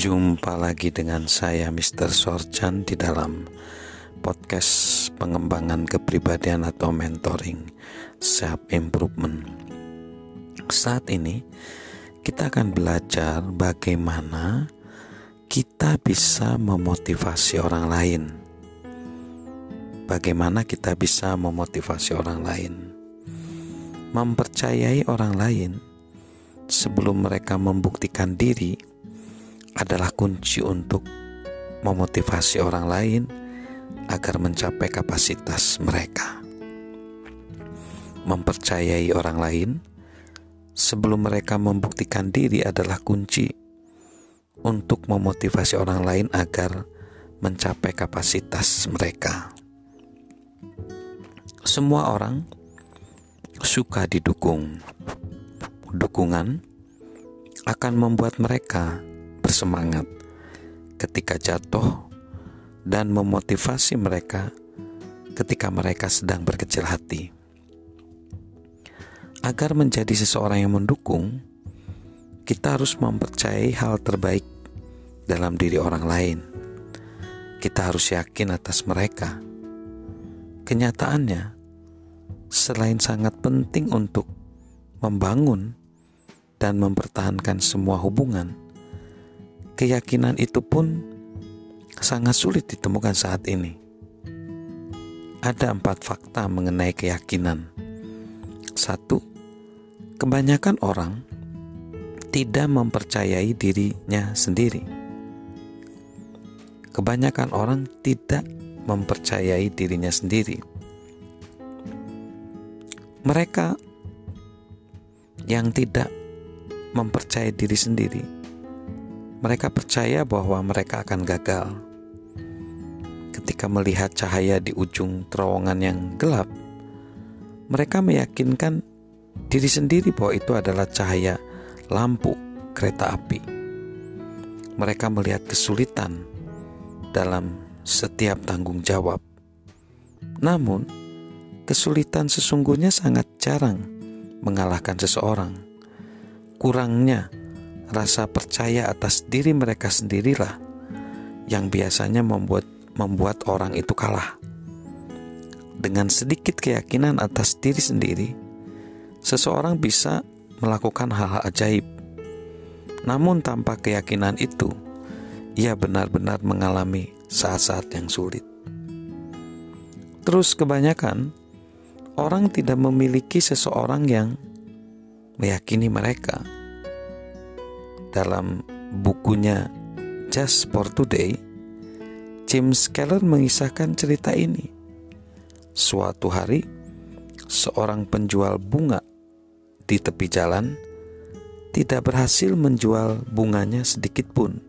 Jumpa lagi dengan saya Mr. Sorchan di dalam podcast pengembangan kepribadian atau mentoring self improvement. Saat ini kita akan belajar bagaimana kita bisa memotivasi orang lain. Bagaimana kita bisa memotivasi orang lain? Mempercayai orang lain sebelum mereka membuktikan diri adalah kunci untuk memotivasi orang lain agar mencapai kapasitas mereka. Mempercayai orang lain sebelum mereka membuktikan diri adalah kunci untuk memotivasi orang lain agar mencapai kapasitas mereka. Semua orang suka didukung. Dukungan akan membuat mereka bersemangat ketika jatuh dan memotivasi mereka ketika mereka sedang berkecil hati. Agar menjadi seseorang yang mendukung, kita harus mempercayai hal terbaik dalam diri orang lain. Kita harus yakin atas mereka. Kenyataannya, selain sangat penting untuk membangun dan mempertahankan semua hubungan, keyakinan itu pun sangat sulit ditemukan saat ini. Ada empat fakta mengenai keyakinan. Satu, kebanyakan orang tidak mempercayai dirinya sendiri. Kebanyakan orang tidak mempercayai dirinya sendiri. Mereka yang tidak mempercayai diri sendiri mereka percaya bahwa mereka akan gagal. Ketika melihat cahaya di ujung terowongan yang gelap, mereka meyakinkan diri sendiri bahwa itu adalah cahaya lampu kereta api. Mereka melihat kesulitan dalam setiap tanggung jawab. Namun, kesulitan sesungguhnya sangat jarang mengalahkan seseorang. Kurangnya rasa percaya atas diri mereka sendirilah yang biasanya membuat membuat orang itu kalah. Dengan sedikit keyakinan atas diri sendiri, seseorang bisa melakukan hal-hal ajaib. Namun tanpa keyakinan itu, ia benar-benar mengalami saat-saat yang sulit. Terus kebanyakan orang tidak memiliki seseorang yang meyakini mereka dalam bukunya Just for Today, James Keller mengisahkan cerita ini. Suatu hari, seorang penjual bunga di tepi jalan tidak berhasil menjual bunganya sedikit pun.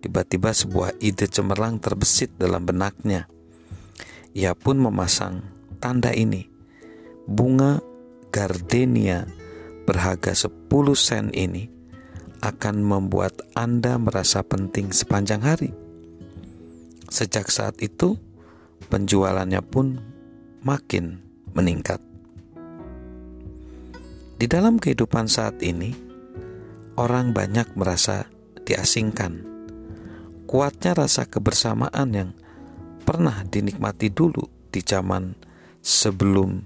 Tiba-tiba sebuah ide cemerlang terbesit dalam benaknya. Ia pun memasang tanda ini. Bunga gardenia berharga 10 sen ini akan membuat Anda merasa penting sepanjang hari. Sejak saat itu, penjualannya pun makin meningkat. Di dalam kehidupan saat ini, orang banyak merasa diasingkan. Kuatnya rasa kebersamaan yang pernah dinikmati dulu di zaman sebelum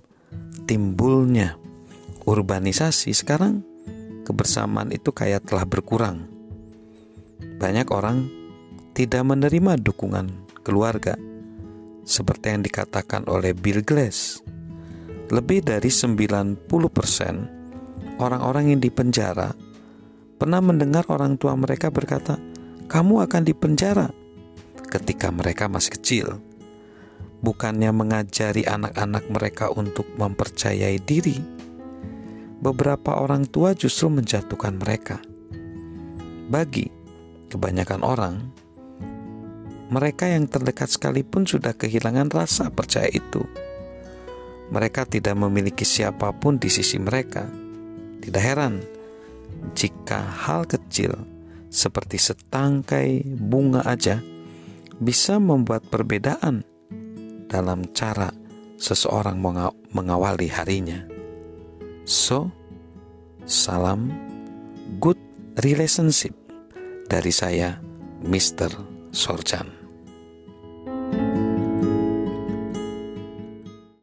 timbulnya urbanisasi sekarang kebersamaan itu kayak telah berkurang. Banyak orang tidak menerima dukungan keluarga, seperti yang dikatakan oleh Bill Glass. Lebih dari 90% orang-orang yang dipenjara pernah mendengar orang tua mereka berkata, "Kamu akan dipenjara." Ketika mereka masih kecil, bukannya mengajari anak-anak mereka untuk mempercayai diri, beberapa orang tua justru menjatuhkan mereka. Bagi kebanyakan orang, mereka yang terdekat sekalipun sudah kehilangan rasa percaya itu. Mereka tidak memiliki siapa pun di sisi mereka. Tidak heran jika hal kecil seperti setangkai bunga aja bisa membuat perbedaan dalam cara seseorang mengawali harinya. So, salam good relationship Dari saya, Mr. Sorjan.